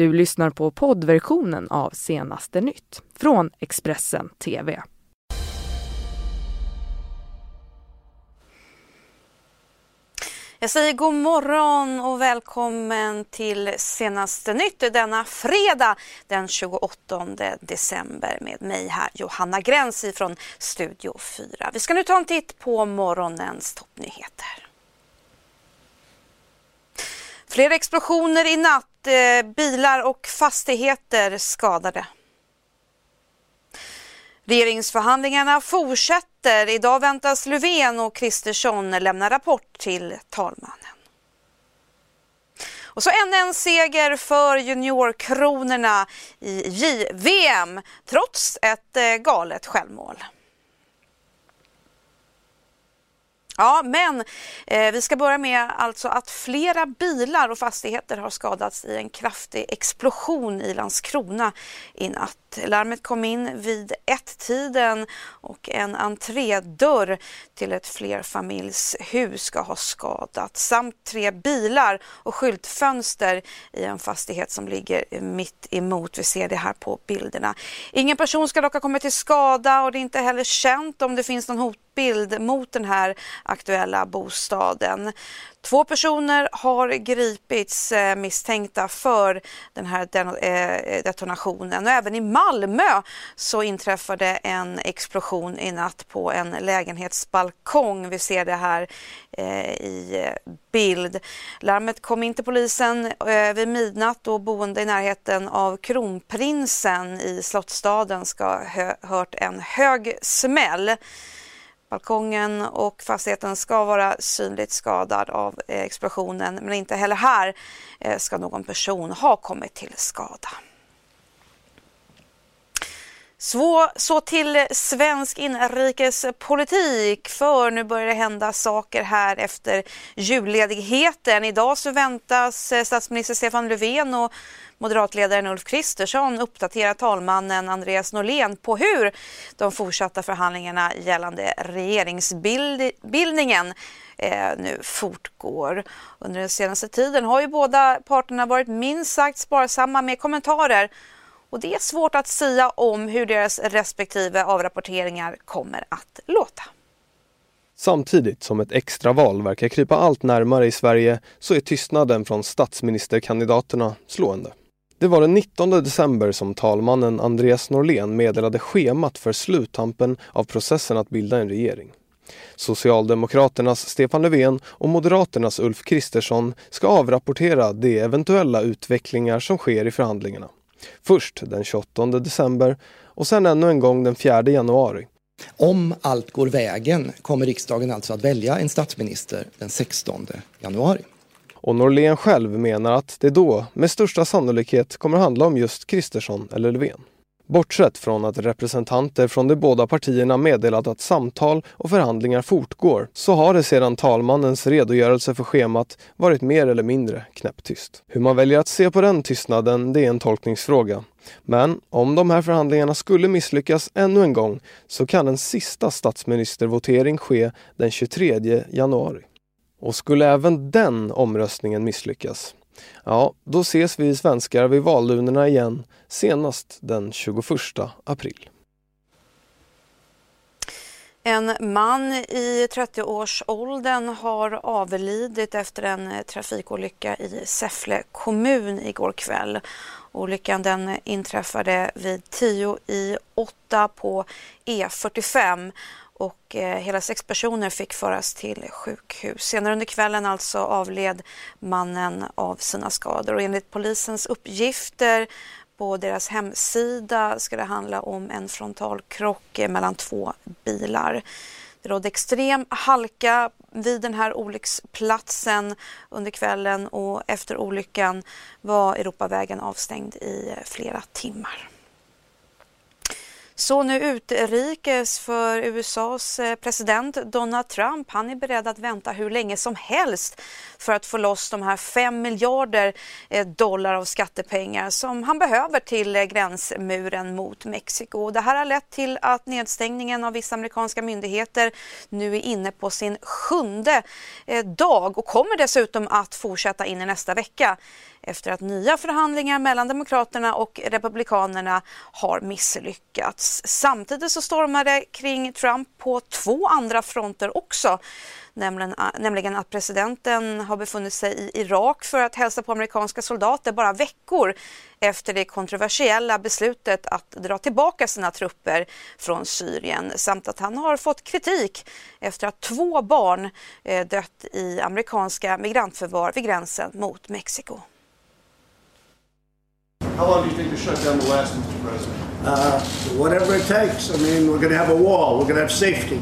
Du lyssnar på poddversionen av Senaste nytt från Expressen TV. Jag säger god morgon och välkommen till senaste nytt denna fredag den 28 december med mig här Johanna Gräns från Studio 4. Vi ska nu ta en titt på morgonens toppnyheter. Fler explosioner i natt, eh, bilar och fastigheter skadade. Regeringsförhandlingarna fortsätter. Idag väntas Löfven och Kristersson lämna rapport till talmannen. Och så ännu en seger för juniorkronorna i JVM trots ett eh, galet självmål. Ja, men eh, vi ska börja med alltså att flera bilar och fastigheter har skadats i en kraftig explosion i Landskrona i natt. Larmet kom in vid ett-tiden och en entrédörr till ett flerfamiljshus ska ha skadats samt tre bilar och skyltfönster i en fastighet som ligger mitt emot. Vi ser det här på bilderna. Ingen person ska dock ha kommit till skada och det är inte heller känt om det finns någon hotbild mot den här aktuella bostaden. Två personer har gripits eh, misstänkta för den här eh, detonationen och även i Malmö så inträffade en explosion i natt på en lägenhetsbalkong. Vi ser det här eh, i bild. Larmet kom in till polisen vid midnatt och boende i närheten av Kronprinsen i Slottsstaden ska ha hört en hög smäll. Balkongen och fastigheten ska vara synligt skadad av eh, explosionen men inte heller här eh, ska någon person ha kommit till skada. Så, så till svensk inrikespolitik, för nu börjar det hända saker här efter julledigheten. Idag så väntas eh, statsminister Stefan Löfven och moderatledaren Ulf Kristersson uppdatera talmannen Andreas Norlén på hur de fortsatta förhandlingarna gällande regeringsbildningen eh, nu fortgår. Under den senaste tiden har ju båda parterna varit minst sagt sparsamma med kommentarer och det är svårt att säga om hur deras respektive avrapporteringar kommer att låta. Samtidigt som ett extraval verkar krypa allt närmare i Sverige så är tystnaden från statsministerkandidaterna slående. Det var den 19 december som talmannen Andreas Norlén meddelade schemat för sluttampen av processen att bilda en regering. Socialdemokraternas Stefan Löfven och Moderaternas Ulf Kristersson ska avrapportera de eventuella utvecklingar som sker i förhandlingarna. Först den 28 december och sen ännu en gång den 4 januari. Om allt går vägen kommer riksdagen alltså att välja en statsminister den 16 januari. Och Norlén själv menar att det då med största sannolikhet kommer handla om just Kristersson eller Löfven. Bortsett från att representanter från de båda partierna meddelat att samtal och förhandlingar fortgår så har det sedan talmannens redogörelse för schemat varit mer eller mindre knäpptyst. Hur man väljer att se på den tystnaden det är en tolkningsfråga. Men om de här förhandlingarna skulle misslyckas ännu en gång så kan en sista statsministervotering ske den 23 januari. Och skulle även den omröstningen misslyckas, ja, då ses vi svenskar vid valurnorna igen senast den 21 april. En man i 30-årsåldern har avlidit efter en trafikolycka i Säffle kommun igår kväll. Olyckan den inträffade vid 10 i 8 på E45 och eh, hela sex personer fick föras till sjukhus. Senare under kvällen alltså avled mannen av sina skador och enligt polisens uppgifter på deras hemsida ska det handla om en frontalkrock eh, mellan två bilar. Det rådde extrem halka vid den här olycksplatsen under kvällen och efter olyckan var Europavägen avstängd i eh, flera timmar. Så nu utrikes för USAs eh, president Donald Trump. Han är beredd att vänta hur länge som helst för att få loss de här 5 miljarder eh, dollar av skattepengar som han behöver till eh, gränsmuren mot Mexiko. Det här har lett till att nedstängningen av vissa amerikanska myndigheter nu är inne på sin sjunde dag och kommer dessutom att fortsätta in i nästa vecka efter att nya förhandlingar mellan Demokraterna och Republikanerna har misslyckats. Samtidigt så stormar det kring Trump på två andra fronter också nämligen, äh, nämligen att presidenten har befunnit sig i Irak för att hälsa på amerikanska soldater bara veckor efter det kontroversiella beslutet att dra tillbaka sina trupper från Syrien samt att han har fått kritik efter att två barn eh, dött i amerikanska migrantförvar vid gränsen mot Mexiko. How long do you think to shut down the last, Mr. President? Uh, whatever it takes. I mean, we're going to have a wall. We're going to have safety.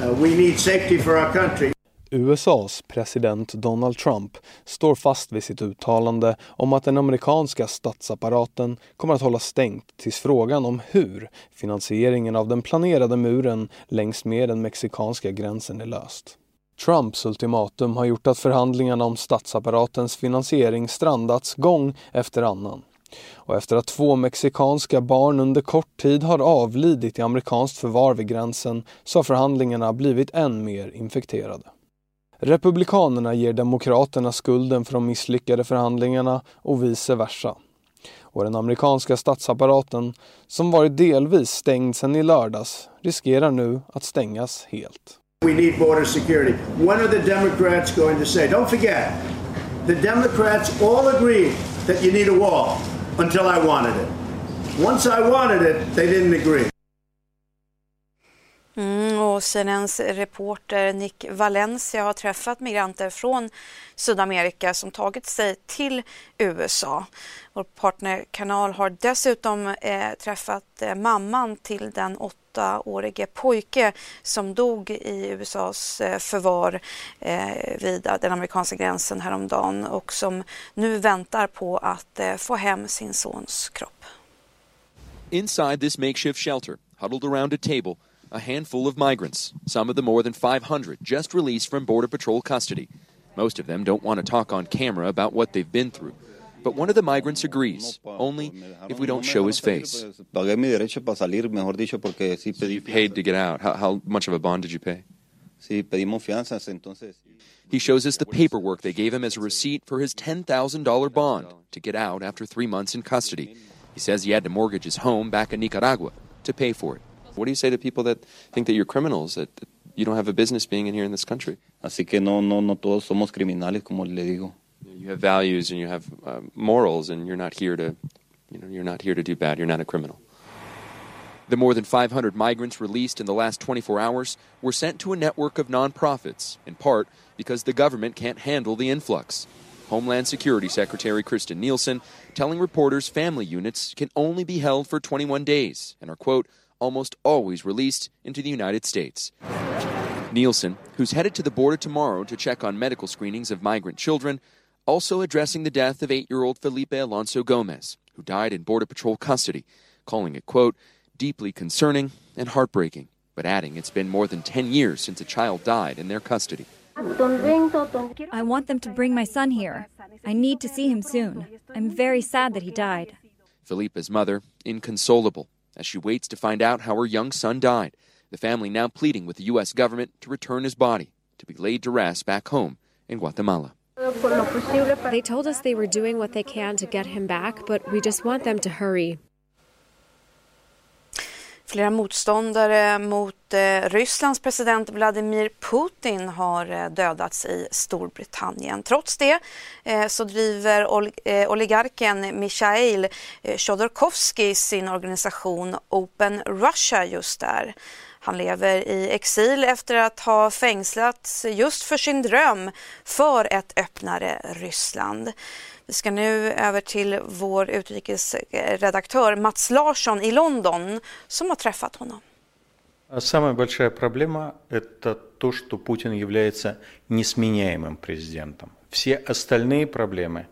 Uh, we need safety for our country. USAs president Donald Trump står fast vid sitt uttalande om att den amerikanska statsapparaten kommer att hålla stängt tills frågan om hur finansieringen av den planerade muren längs med den mexikanska gränsen är löst. Trumps ultimatum har gjort att förhandlingarna om statsapparatens finansiering strandats gång efter annan. Och efter att två mexikanska barn under kort tid har avlidit i amerikanskt förvar vid gränsen så har förhandlingarna blivit än mer infekterade. Republikanerna ger Demokraterna skulden för de misslyckade förhandlingarna och vice versa. Och den amerikanska statsapparaten, som varit delvis stängd sedan i lördags, riskerar nu att stängas helt. We need border security. When are the Democrats going to say? Don't forget, the Democrats all agreed that you need a wall until I wanted it. Once I wanted it, they didn't agree. Mm, och CNNs reporter Nick Valencia har träffat migranter från Sydamerika som tagit sig till USA. Vår partnerkanal har dessutom eh, träffat eh, mamman till den åttaårige pojke som dog i USAs eh, förvar eh, vid eh, den amerikanska gränsen häromdagen och som nu väntar på att få hem sin sons kropp. Inside this makeshift shelter, huddled around a table, a handful of migrants, some of the more than 500 just released from Border Patrol custody. Most of them don't want to talk on camera about what they've been through. But one of the migrants agrees, only if we don't show his face. So you paid to get out. How, how much of a bond did you pay? He shows us the paperwork they gave him as a receipt for his $10,000 bond to get out after three months in custody. He says he had to mortgage his home back in Nicaragua to pay for it. What do you say to people that think that you're criminals, that, that you don't have a business being in here in this country? Así que no, no, no todos somos criminales, como le digo. You have values and you have uh, morals, and you're not here to, you know, you're not here to do bad. You're not a criminal. The more than 500 migrants released in the last 24 hours were sent to a network of nonprofits, in part because the government can't handle the influx. Homeland Security Secretary Kristen Nielsen telling reporters family units can only be held for 21 days and are, quote, almost always released into the United States. Nielsen, who's headed to the border tomorrow to check on medical screenings of migrant children, also addressing the death of eight year old Felipe Alonso Gomez, who died in Border Patrol custody, calling it, quote, deeply concerning and heartbreaking, but adding it's been more than 10 years since a child died in their custody. I want them to bring my son here. I need to see him soon. I'm very sad that he died. Felipe's mother, inconsolable, as she waits to find out how her young son died. The family now pleading with the U.S. government to return his body to be laid to rest back home in Guatemala. They told us they were doing what they can to get him back, but we just want them to hurry. Flera motståndare mot eh, Rysslands president Vladimir Putin har eh, dödats i Storbritannien. Trots det eh, så driver ol oligarken Mikhail Chodorkovsky sin organisation Open Russia just där. Han lever i exil efter att ha fängslats just för sin dröm för ett öppnare Ryssland. Vi ska nu över till vår utrikesredaktör Mats Larsson i London som har träffat honom. Самая большая проблема – это то, что Путин является несменяемым президентом. Все остальные проблемы,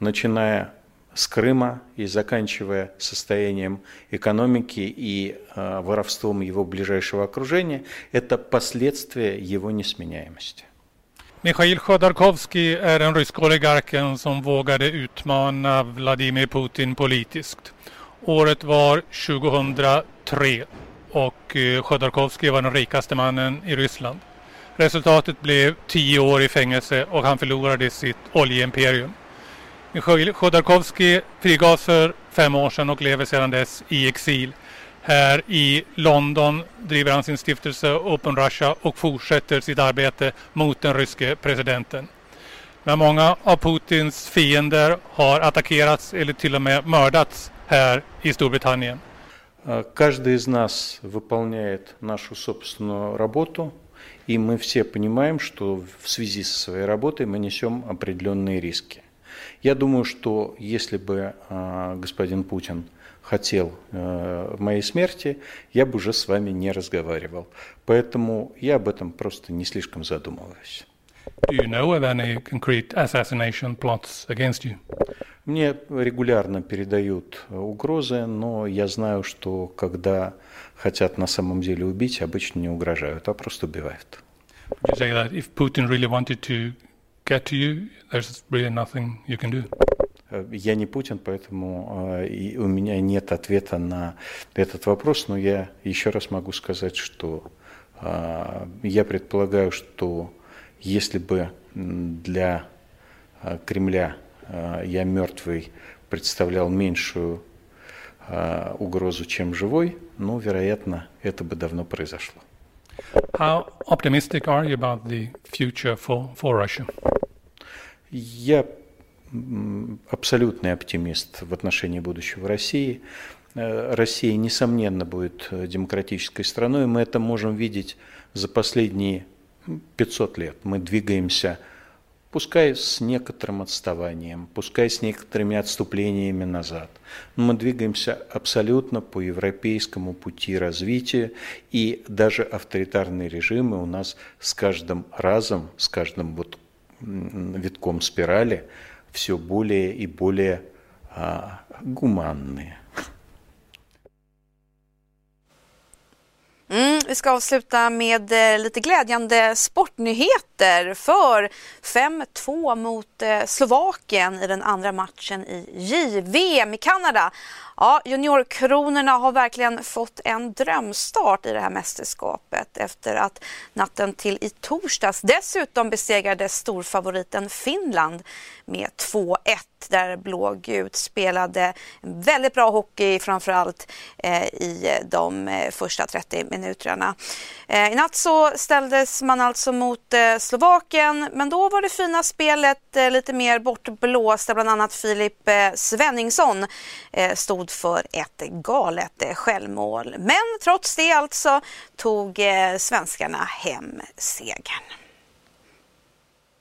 начиная с Крыма и заканчивая состоянием экономики и э, воровством его ближайшего окружения, это последствия его несменяемости. Mikhail Chodorkovsky är den ryska oligarken som vågade utmana Vladimir Putin politiskt. Året var 2003 och Chodorkovsky var den rikaste mannen i Ryssland. Resultatet blev tio år i fängelse och han förlorade sitt oljeimperium. Mikhail Chodorkovskij frigavs för fem år sedan och lever sedan dess i exil. Här i London driver han sin stiftelse Open Russia och fortsätter sitt arbete mot den ryske presidenten. Men många av Putins fiender har attackerats eller till och med mördats här i Storbritannien. Каждый из нас выполняет нашу собственную работу, и мы все понимаем, что в связи со своей работой мы несем определенные риски. Я думаю, что если бы господин Путин хотел моей смерти, я бы уже с вами не разговаривал. Поэтому я об этом просто не слишком задумываюсь. Do you know of any concrete assassination plots against you? Мне регулярно передают угрозы, но я знаю, что когда хотят на самом деле убить, обычно не угрожают, а просто убивают. Would you say that if Putin really wanted to get to you, there's really nothing you can do? Я не Путин, поэтому и у меня нет ответа на этот вопрос, но я еще раз могу сказать, что я предполагаю, что если бы для Кремля я мертвый представлял меньшую угрозу, чем живой, ну, вероятно, это бы давно произошло. How optimistic are you about the future for, for Russia? Я абсолютный оптимист в отношении будущего России. Россия, несомненно, будет демократической страной. Мы это можем видеть за последние 500 лет. Мы двигаемся, пускай с некоторым отставанием, пускай с некоторыми отступлениями назад. Но мы двигаемся абсолютно по европейскому пути развития, и даже авторитарные режимы у нас с каждым разом, с каждым вот витком спирали все более и более а, гуманные. Mm, vi ska avsluta med eh, lite glädjande sportnyheter för 5-2 mot eh, Slovakien i den andra matchen i JVM i Kanada. Ja, juniorkronorna har verkligen fått en drömstart i det här mästerskapet efter att natten till i torsdags dessutom besegrade storfavoriten Finland med 2-1 där blågult spelade väldigt bra hockey framförallt eh, i de eh, första 30 minuterna. Eh, I natt så ställdes man alltså mot eh, Slovakien men då var det fina spelet eh, lite mer bortblåst där bland annat Filip eh, Svenningsson stod för ett galet självmål. Men trots det alltså tog svenskarna hem segern.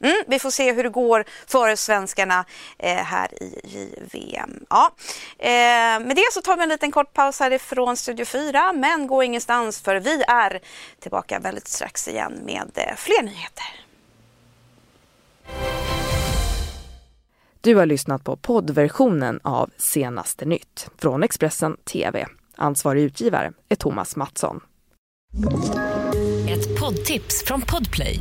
Mm, vi får se hur det går för svenskarna eh, här i JVM. Ja, eh, med det så tar vi en liten kort paus härifrån Studio 4, men gå ingenstans för vi är tillbaka väldigt strax igen med eh, fler nyheter. Du har lyssnat på poddversionen av Senaste nytt från Expressen TV. Ansvarig utgivare är Thomas Mattsson. Ett poddtips från Podplay.